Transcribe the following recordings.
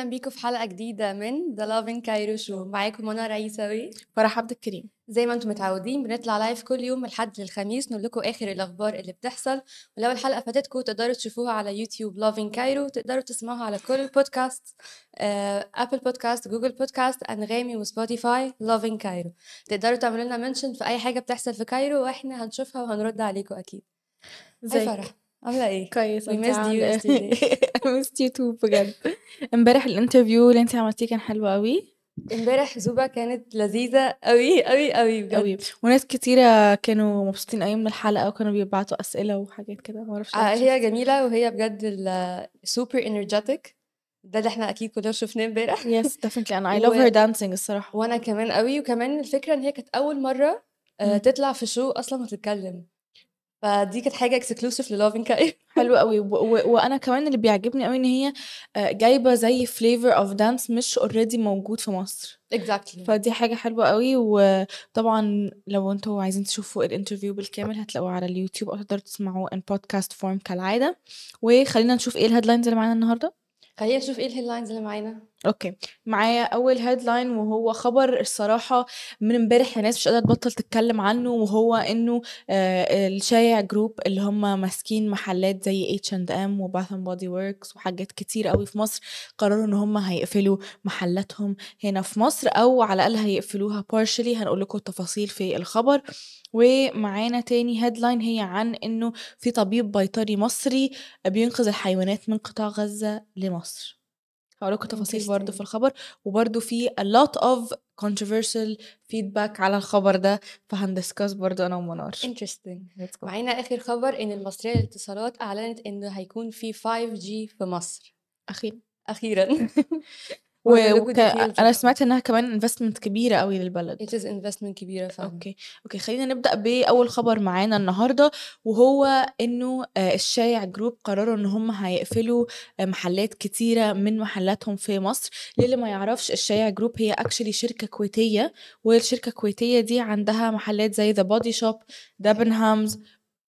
أهلا بيكم في حلقة جديدة من the Lovin Cairo show معاكم منى رئيساوي فرح عبد الكريم. زي ما أنتم متعودين بنطلع live كل يوم من الحد للخميس نقول لكم آخر الأخبار اللي بتحصل. ولو الحلقة فاتتكم تقدروا تشوفوها على يوتيوب Lovin Cairo تقدروا تسمعوها على كل البودكاست Apple Podcast Google Podcast أنغامي وسبوتيفاي Lovin Cairo تقدروا تعملوا لنا mention في أي حاجة بتحصل في كايرو وإحنا هنشوفها وهنرد عليكم أكيد. Hi فرح. عاملة إيه؟ كويس We missed you. yesterday. I missed you too بجد. امبارح ال interview اللي انت عملتيه كان حلو قوي امبارح زوبا كانت لذيذة قوي قوي قوي بجد. قوي وناس كتيرة كانوا مبسوطين قوي من الحلقة وكانوا بيبعتوا أسئلة وحاجات كده معرفش آه هي جميلة وهي بجد super energetic ده اللي إحنا أكيد كلنا شفناه امبارح. yes and I love و- her dancing الصراحة. وأنا كمان قوي وكمان الفكرة إن هي كانت أول مرة آه. تطلع في show أصلا وتتكلم. فدي كانت حاجة exclusive ل Lovin Cairo حلو قوي. وأنا كمان اللي بيعجبني قوي إن هي آه، جايبة زي flavor of dance مش already موجود في مصر. Exactly فدي حاجة حلوة قوي. وطبعا لو أنتوا عايزين تشوفوا ال interview بالكامل هتلاقوه على اليوتيوب أو تقدروا تسمعوه in podcast form كالعادة. وخلينا نشوف إيه ال headlines اللي معانا النهاردة. خلينا نشوف إيه ال headlines اللي معانا. Okay. معايا أول headline وهو خبر الصراحة من امبارح الناس مش قادرة تبطل تتكلم عنه وهو إنه آه الشايع Group اللي هم ماسكين محلات زي اتش اند ام و Bath & Body Works وحاجات كتير قوي في مصر قرروا إن هم هيقفلوا محلاتهم هنا في مصر أو على الأقل هيقفلوها partially. هنقول لكم التفاصيل في الخبر. ومعانا تاني headline هي عن إنه في طبيب بيطري مصري بينقذ الحيوانات من قطاع غزة لمصر. هقول لكم تفاصيل برضه في Interesting. الخبر وبرضه في a lot of controversial feedback على الخبر ده فهن discuss برضه أنا ومنار. Go. معانا آخر خبر إن المصرية للاتصالات أعلنت انه هيكون في 5G في مصر. أخيرا. أخيرا. و... وك... أنا. سمعت إنها كمان investment كبيرة قوي للبلد. It is investment كبيرة فعلا. Okay. Okay خلينا نبدأ بأول خبر معانا النهارده وهو إنه آه، الشايع Group قرروا إن هم هيقفلوا آه، محلات كتيرة من محلاتهم في مصر. للي ما يعرفش الشايع Group هي actually شركة كويتية والشركة الكويتية دي عندها محلات زي The Body Shop Debenhams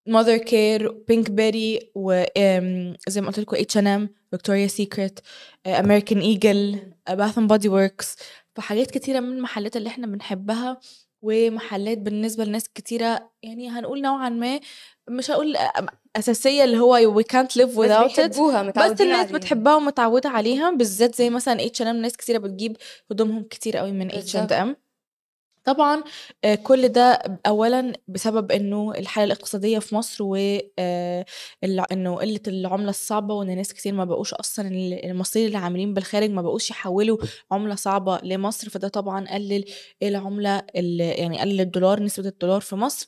Mothercare Pinkberry وزي ما قلت لكم H&M Victoria's Secret American Eagle Bath & Body Works فحاجات كتيرة من المحلات اللي إحنا بنحبها ومحلات بالنسبة لناس كتيرة يعني هنقول نوعا ما مش هقول أساسية اللي هو we can't live بس without it بس الناس عليها. بتحبها ومتعودة عليها بالذات زي مثلا اتش ان ام ناس كتيرة بتجيب هدومهم كتير قوي من اتش اند بالظبط. ام طبعا آه، كل ده اولا بسبب إنه الحالة الاقتصادية في مصر و آه، إنه قلة العملة الصعبة وإن ناس كتير ما بقوش أصلا ال- المصريين اللي عاملين بالخارج ما بقوش يحولوا عملة صعبة لمصر فده طبعا قلل العملة ال- يعني قلل الدولار نسبة الدولار في مصر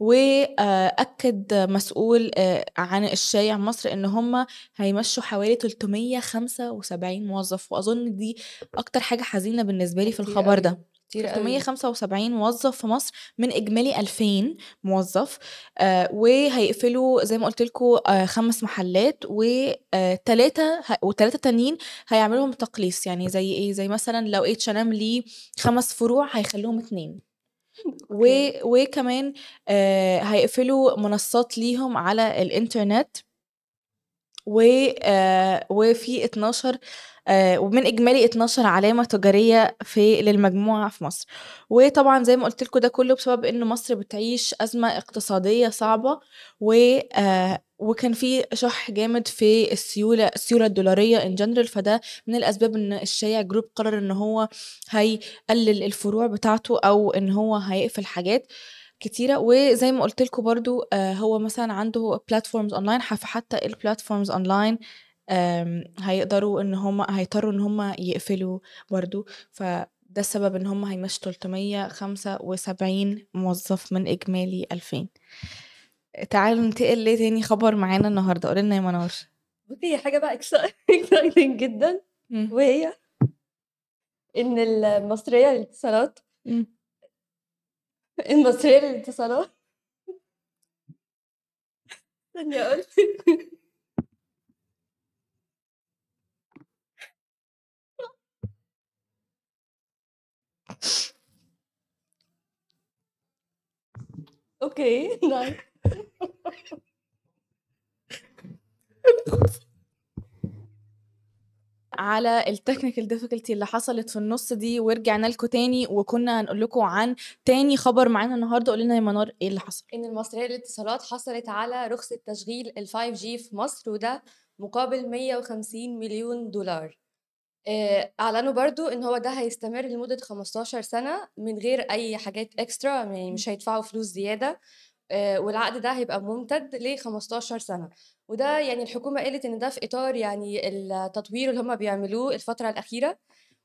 واكد مسؤول آه، عن الشايع مصر إن هم هيمشوا حوالي 375 موظف وأظن دي أكتر حاجة حزينة بالنسبة لي في الخبر. ده كتير قوي. 375 موظف في مصر من إجمالي 2000 موظف. آه وهيقفلوا زي ما قلت لكم آه خمس محلات وثلاثه وثلاثه تانيين هيعملوا لهم تقليص. يعني زي إيه؟ زي مثلا لو اتش ان ام ليه خمس فروع هيخلوهم اتنين. و... وكمان آه هيقفلوا منصات ليهم على الإنترنت. و آه وفي 12 آه ومن إجمالي 12 علامة تجارية في للمجموعة في مصر. وطبعا زي ما قلت لكم ده كله بسبب ان مصر بتعيش أزمة اقتصادية صعبة و آه وكان في شح جامد في السيولة السيولة الدولارية in general فده من الأسباب إن الشايع Group قرر إن هو هيقلل الفروع بتاعته أو إن هو هيقفل حاجات كتيرة. وزي ما قلت لكم برضو آه هو مثلا عنده platforms online فحتى ال platforms online هيقدروا إن هم هيضطروا إن هم يقفلوا برضو. فده السبب إن هم هيمشوا 375 موظف من إجمالي 2000 تعالوا ننتقل ليه تاني خبر معانا النهارده؟ قولي لنا يا منار بصي هي حاجة بقى اكسايتنج جدا. وهي إن المصرية للاتصالات مم. المصرية للاتصالات. ثانية أقول. Okay nice على ال technical difficulty اللي حصلت في النُص دي ورجعنا لكم تاني، وكنا هنقول لكم عن تاني خبر معانا النهارده، قولي لنا يا منار إيه اللي حصل؟ إن المصرية للاتصالات حصلت على رخصة تشغيل ال 5G في مصر وده مقابل 150.000.000$ آآ أعلنوا برضه إن هو ده هيستمر لمدة 15 سنة من غير أي حاجات extra يعني. مش هيدفعوا فلوس زيادة، آآ والعقد ده هيبقى ممتد ل15 سنة، وده يعني الحكومة قالت إن ده في إطار يعني التطوير اللي هُم بيعملوه الفترة الأخيرة،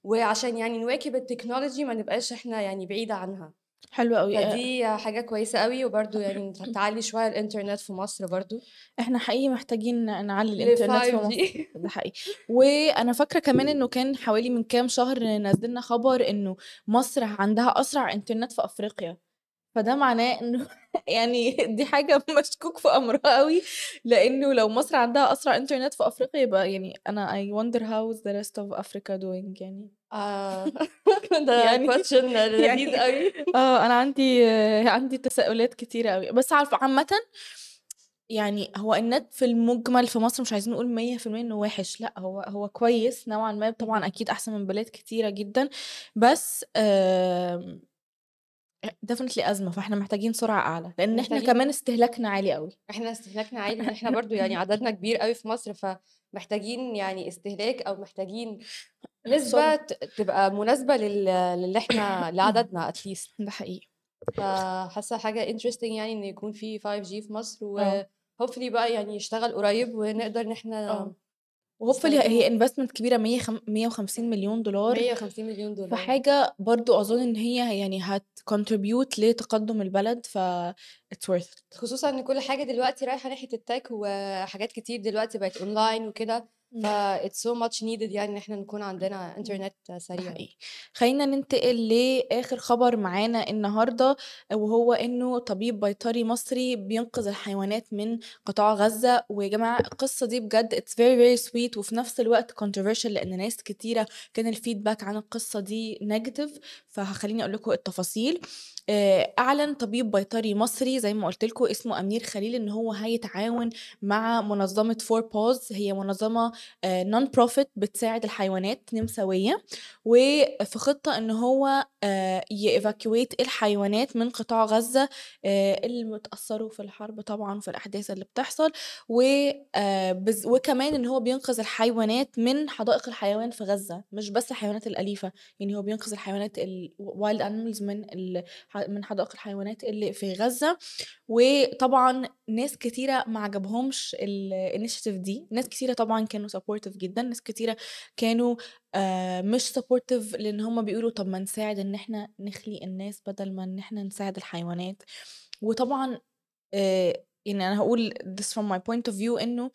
وعشان يعني نواكب التكنولوجي ما نبقاش إحنا يعني بعيدة عنها. حلو أوي، آآ فدي حاجة كويسة أوي، وبرضه يعني تعلّي شوية الإنترنت في مصر برضه. إحنا حقيقي محتاجين نعلّي الإنترنت في مصر، ل5G ده حقيقي. وأنا فاكرة كمان إنه كان حوالي من كام شهر نزّلنا خبر إنه مصر عندها أسرع إنترنت في أفريقيا، فده معناه إنه يعني دي حاجة مشكوك في أمرها أوي، لإنه لو مصر عندها أسرع إنترنت في أفريقيا يبقى يعني أنا I wonder how is the rest of Africa doing يعني. آه ده يعني question لذيذ يعني أوي. آه أنا عندي عندي تساؤلات كتيرة أوي، بس عارف عامةً يعني هو النت في المُجمل في مصر مش عايزين نقول 100% إنه وِحِش، لأ هو هو كويس نوعًا ما، طبعًا اهم. أكيد أحسن من بلاد كتيرة جدًا، بس آمم definitely أزمة، فإحنا محتاجين سرعة أعلى، لإن إحنا محتاجين كمان استهلاكنا عالي أوي. إحنا استهلاكنا عالي، لإن إحنا برضه يعني عددنا كبير أوي في مصر، فمحتاجين يعني استهلاك أو محتاجين. ت تبقى مناسبة لل للي إحنا لعددنا least. ده حقيقي. فحاسة حاجة interesting يعني إن يكون في 5G في مصر، آه. وhopefully بقى يعني يشتغل قريب ونقدر إن إحنا آه. وhopefully هي نستخدمه. investment كبيرة مِيّة خم 150.000.000$ 150.000.000$ في حاجة برضه أظن إن هي يعني هتcontribute لتقدُّم البلد، ف it. خصوصًا إن كل حاجة دلوقتي رايحة ناحية الtech وحاجات كتير دلوقتي بقت online وكده، فit's so much needed يعني إن إحنا نكون عندنا إمم. إنترنت ده سريع. خلّينا ننتقل لآخر خبر معانا النهارده، وهو إنه طبيب بيطري مصري بينقذ الحيوانات من قطاع غزة، ويا جماعة القصة دي بجد it's very very sweet وفي نفس الوقت controversial لإن ناس كتيرة كان الfeedback عن القصة دي negative، فخلّيني أقول لكم التفاصيل. آآ أعلن طبيب بيطري مصري زي ما قُلت لكم اسمه أمير خليل إن هو هيتعاون مع منظمة 4paws هي منظمة آآ non-profit بتساعد الحيوانات نمساوية، وفي خطة إن هو آآ يevacuate الحيوانات من قطاع غزة آآ اللي متأثّروا في الحرب طبعًا وفي الأحداث اللي بتحصل، بالذ وكمان إن هو بينقذ الحيوانات من حدائق الحيوان في غزة، مش بس الحيوانات الأليفة، يعني هو بينقذ الحيوانات ال wild animals من من حدائق الحيوانات اللي في غزة، وطبعًا ناس كتيرة ما عجبهمش الinitiative دي، ناس كتيرة طبعًا كانوا supportive جدًا، ناس كتيرة كانوا مش supportive لإن هُم بيقولوا طب ما نساعد إن إحنا نخلي الناس بدل ما إن إحنا نساعد الحيوانات، وطبعًا آآ يعني أنا هاقول this from my point of view إنه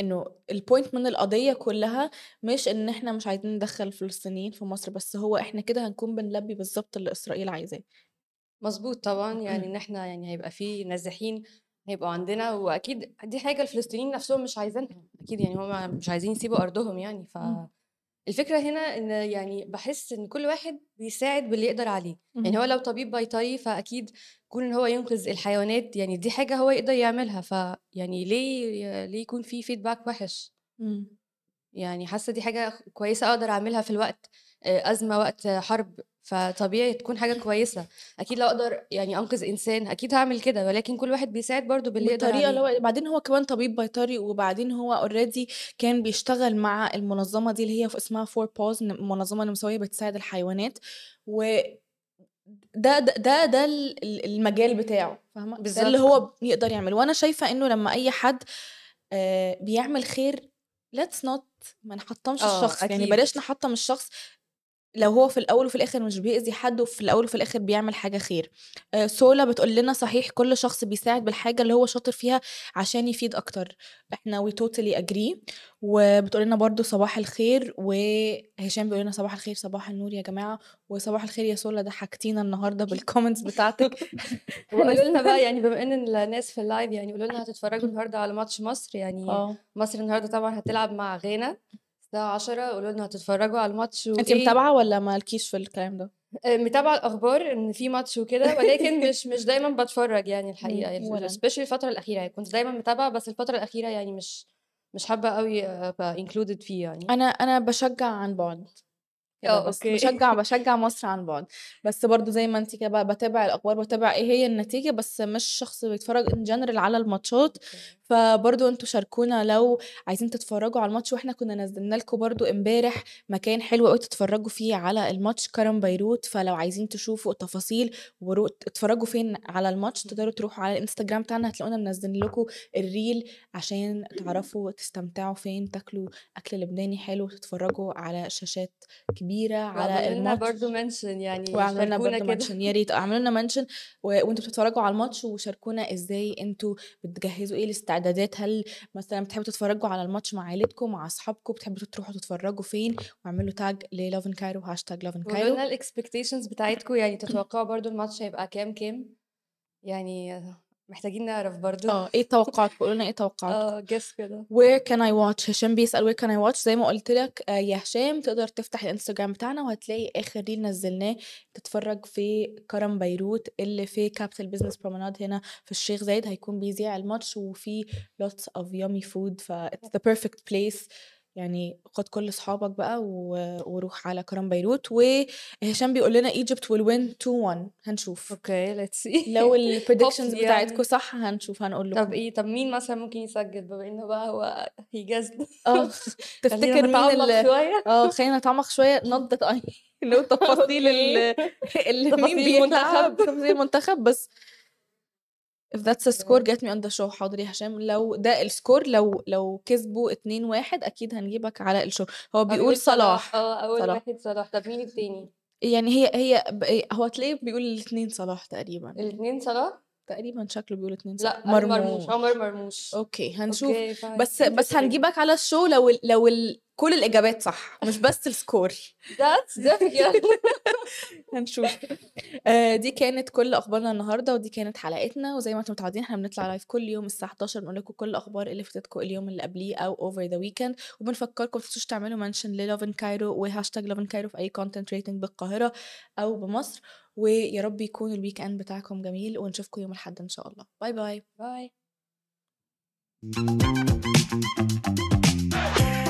إنه الpoint من القضية كلّها مش إن إحنا مش عايزين ندخّل الفلسطينيين في مصر، بس هو إحنا كده هنكون بنلبّي بالضبط اللي إسرائيل عايزاه. مضبوط طبعًا، يعني إن إحنا يعني هيبقى في نازحين هيبقوا عندنا، وأكيد دي حاجة الفلسطينيين نفسهم مش عايزينها، أكيد يعني هُم مش عايزين يسيبوا أرضهم يعني، إمم. فالفكرة هنا إن يعني باحس إن كل واحد بيساعد باللي يقدر عليه، يعني هو. لو طبيب بيطري فأكيد كون إن هو ينقذ الحيوانات يعني دي حاجة هو يقدر يعملها، فيعني ليه ليه يكون في feedback وِحِش؟ يعني حاسة دي حاجة خ كويسة أقدر أعملها في الوقت أزمة، وقت حرب، فطبيعي تكون حاجة كويسة، أكيد لو أقدر يعني أنقذ إنسان أكيد هاعمل كده، ولكن كل واحد بيساعد برضه باللي يقدر بالطريقة اللي عليه. هو بعدين هو كمان طبيب بيطري، وبعدين هو already كان بيشتغل مع المنظمة دي اللي هي اسمها 4paws ن منظمة نمساوية بتساعد الحيوانات، و ده ده ده ال المجال بتاعه، فاهمة؟ ده اللي. هو يقدر يعمله، وأنا شايفة إنه لمّا أي حد آآ بيعمل خير let's not ما نحطّمش آه، الشخص، يعني أكيد. بلاش نحطّم الشخص لو هو في الأول وفي الآخر مش بيأذي حد، وفي الأول وفي الآخر بيعمل حاجة خير. آآ سولا بتقول لنا صحيح كل شخص بيساعد بالحاجة اللي هو شاطر فيها عشان يفيد أكتر، إحنا we totally agree وبتقول لنا برضه صباح الخير، وهشام بيقول لنا صباح الخير، صباح النور يا جماعة، وصباح الخير يا سولا ضحكتينا النهارده بالcomments بتاعتِك. وقولوا لنا بقى يعني بما إن الناس في الlive يعني قولوا لنا هتتفرّجوا النهارده على ماتش مصر، يعني آه. مصر النهارده طبعًا هتلعب مع غانا الساعة 10:00 قولوا لنا هتتفرّجوا على الماتش أنتِ وإيه متابعة والّا ما لكيش في الكلام ده؟ آآ متابعة الأخبار إن في ماتش وكده، ولكن مش مش دايمًا باتفرّج يعني الحقيقة، إمم، ال ولا أنا. especially الفترة الأخيرة، يعني كنت دايمًا متابعة بس الفترة الأخيرة يعني مش مش حابة أوي أبقى included فيه يعني. أنا أنا باشجّع عن بُعد. كده بس okay. باشجّع باشجّع مصر عن بُعد، بس برضه زي ما أنتِ كده ب باتابع الأخبار، باتابع إيه هي النتيجة، بس مش شخص بيتفرّج in general على الماتشات،. فبرضه أنتم شاركونا لو عايزين تتفرّجوا على الماتش، وإحنا كنا نزّلنا لكم برضه امبارح مكان حلو أوي تتفرّجوا فيه على الماتش كرم بيروت، فلو عايزين تشوفوا التفاصيل اتفرّجوا فين على الماتش، تقدروا تروحوا على الإنستجرام بتاعنا هتلاقونا منزّلين لكم الreel عشان تعرفوا تستمتعوا فين، تاكلوا أكل لبناني حلو، وتتفرّجوا على شاشات كبيرة. على واعملوا لنا. برضه mention يعني واعملوا لنا شاركونا برضه كده. mention يا ريت، اعملوا لنا mention و وأنتم بتتفرّجوا على الماتش، وشاركونا إزاي أنتم بتجهّزوا إيه الاستعدادات، هل مثلًا بتحبوا تتفرّجوا على الماتش مع عيلتكم، مع أصحابكم، بتحبوا تروحوا تتفرّجوا فين، واعملوا لlove in Cairo hashtag love in قولوا. لنا الexpectations بتاعتكم، يعني تتوقعوا برضه الماتش هيبقى كام، كام؟ يعني محتاجين نعرف برضه. آه، إيه توقعاتكم؟ قولوا لنا إيه توقعاتكم. آه guess كده. where can I watch هشام بيسأل where can I watch زي ما قُلت لك آآ يا هشام تقدر تفتح الإنستجرام بتاعنا، وهتلاقي آخر reel نزّلناه تتفرّج في كرم بيروت اللي في capital business promenade هنا في الشيخ زايد، هيكون بيذيع الماتش، وفي lots of yummy food ف it's the perfect place يعني خُد كل أصحابك بقى و وروح على كرم بيروت، وهشام بيقول لنا Egypt will win 2-1 هنشوف. أوكي let's see. لو hopefully بتاعتكم يعني. صح هنشوف هنقول طب لكم. إيه، طب مين مثلًا ممكن يسجّل بما إنه بقى هو guessed آه، تفتكر مين نتعمق ال شوية. آه، خلّينا نتعمق not that I know تفاصيل ال. اللي مين بيلعب،. تفاصيل المنتخب، بس if that's a score get me on the show حاضر يا هشام، لو ده الscore لو لو كسبوا 2-1 أكيد هنجيبك على الshow هو بيقول صلاح، آه أول صلاح. واحد صلاح، طب مين التاني؟ يعني هي هي هو هتلاقيه بيقول الاتنين صلاح تقريبًا. الاتنين صلاح؟ تقريبًا شكله بيقول 2 صلاح. لأ قال مرموش، مرموش. عمر مرموش. okay، هنشوف okay بس بس. هنجيبك على ال show لو ال لو ال كل الإجابات صح، مش بس. That's definitely هنشوف. آآ دي كانت كل أخبارنا النهارده، ودي كانت حلقتنا، وزي ما أنتم متعودين إحنا بنطلع live كل يوم الساعة 11:00 بنقول لكم كل الأخبار اللي فاتتكم اليوم اللي قبليه أو over the weekend، وبنفكّركم ما تنسوش تعملوا in Cairo و hashtag love in Cairo في أي content related بالقاهرة أو بمصر، ويا رب يكون ال weekend بتاعكم جميل ونشوفكم يوم الأحد إن شاء الله. bye bye. bye.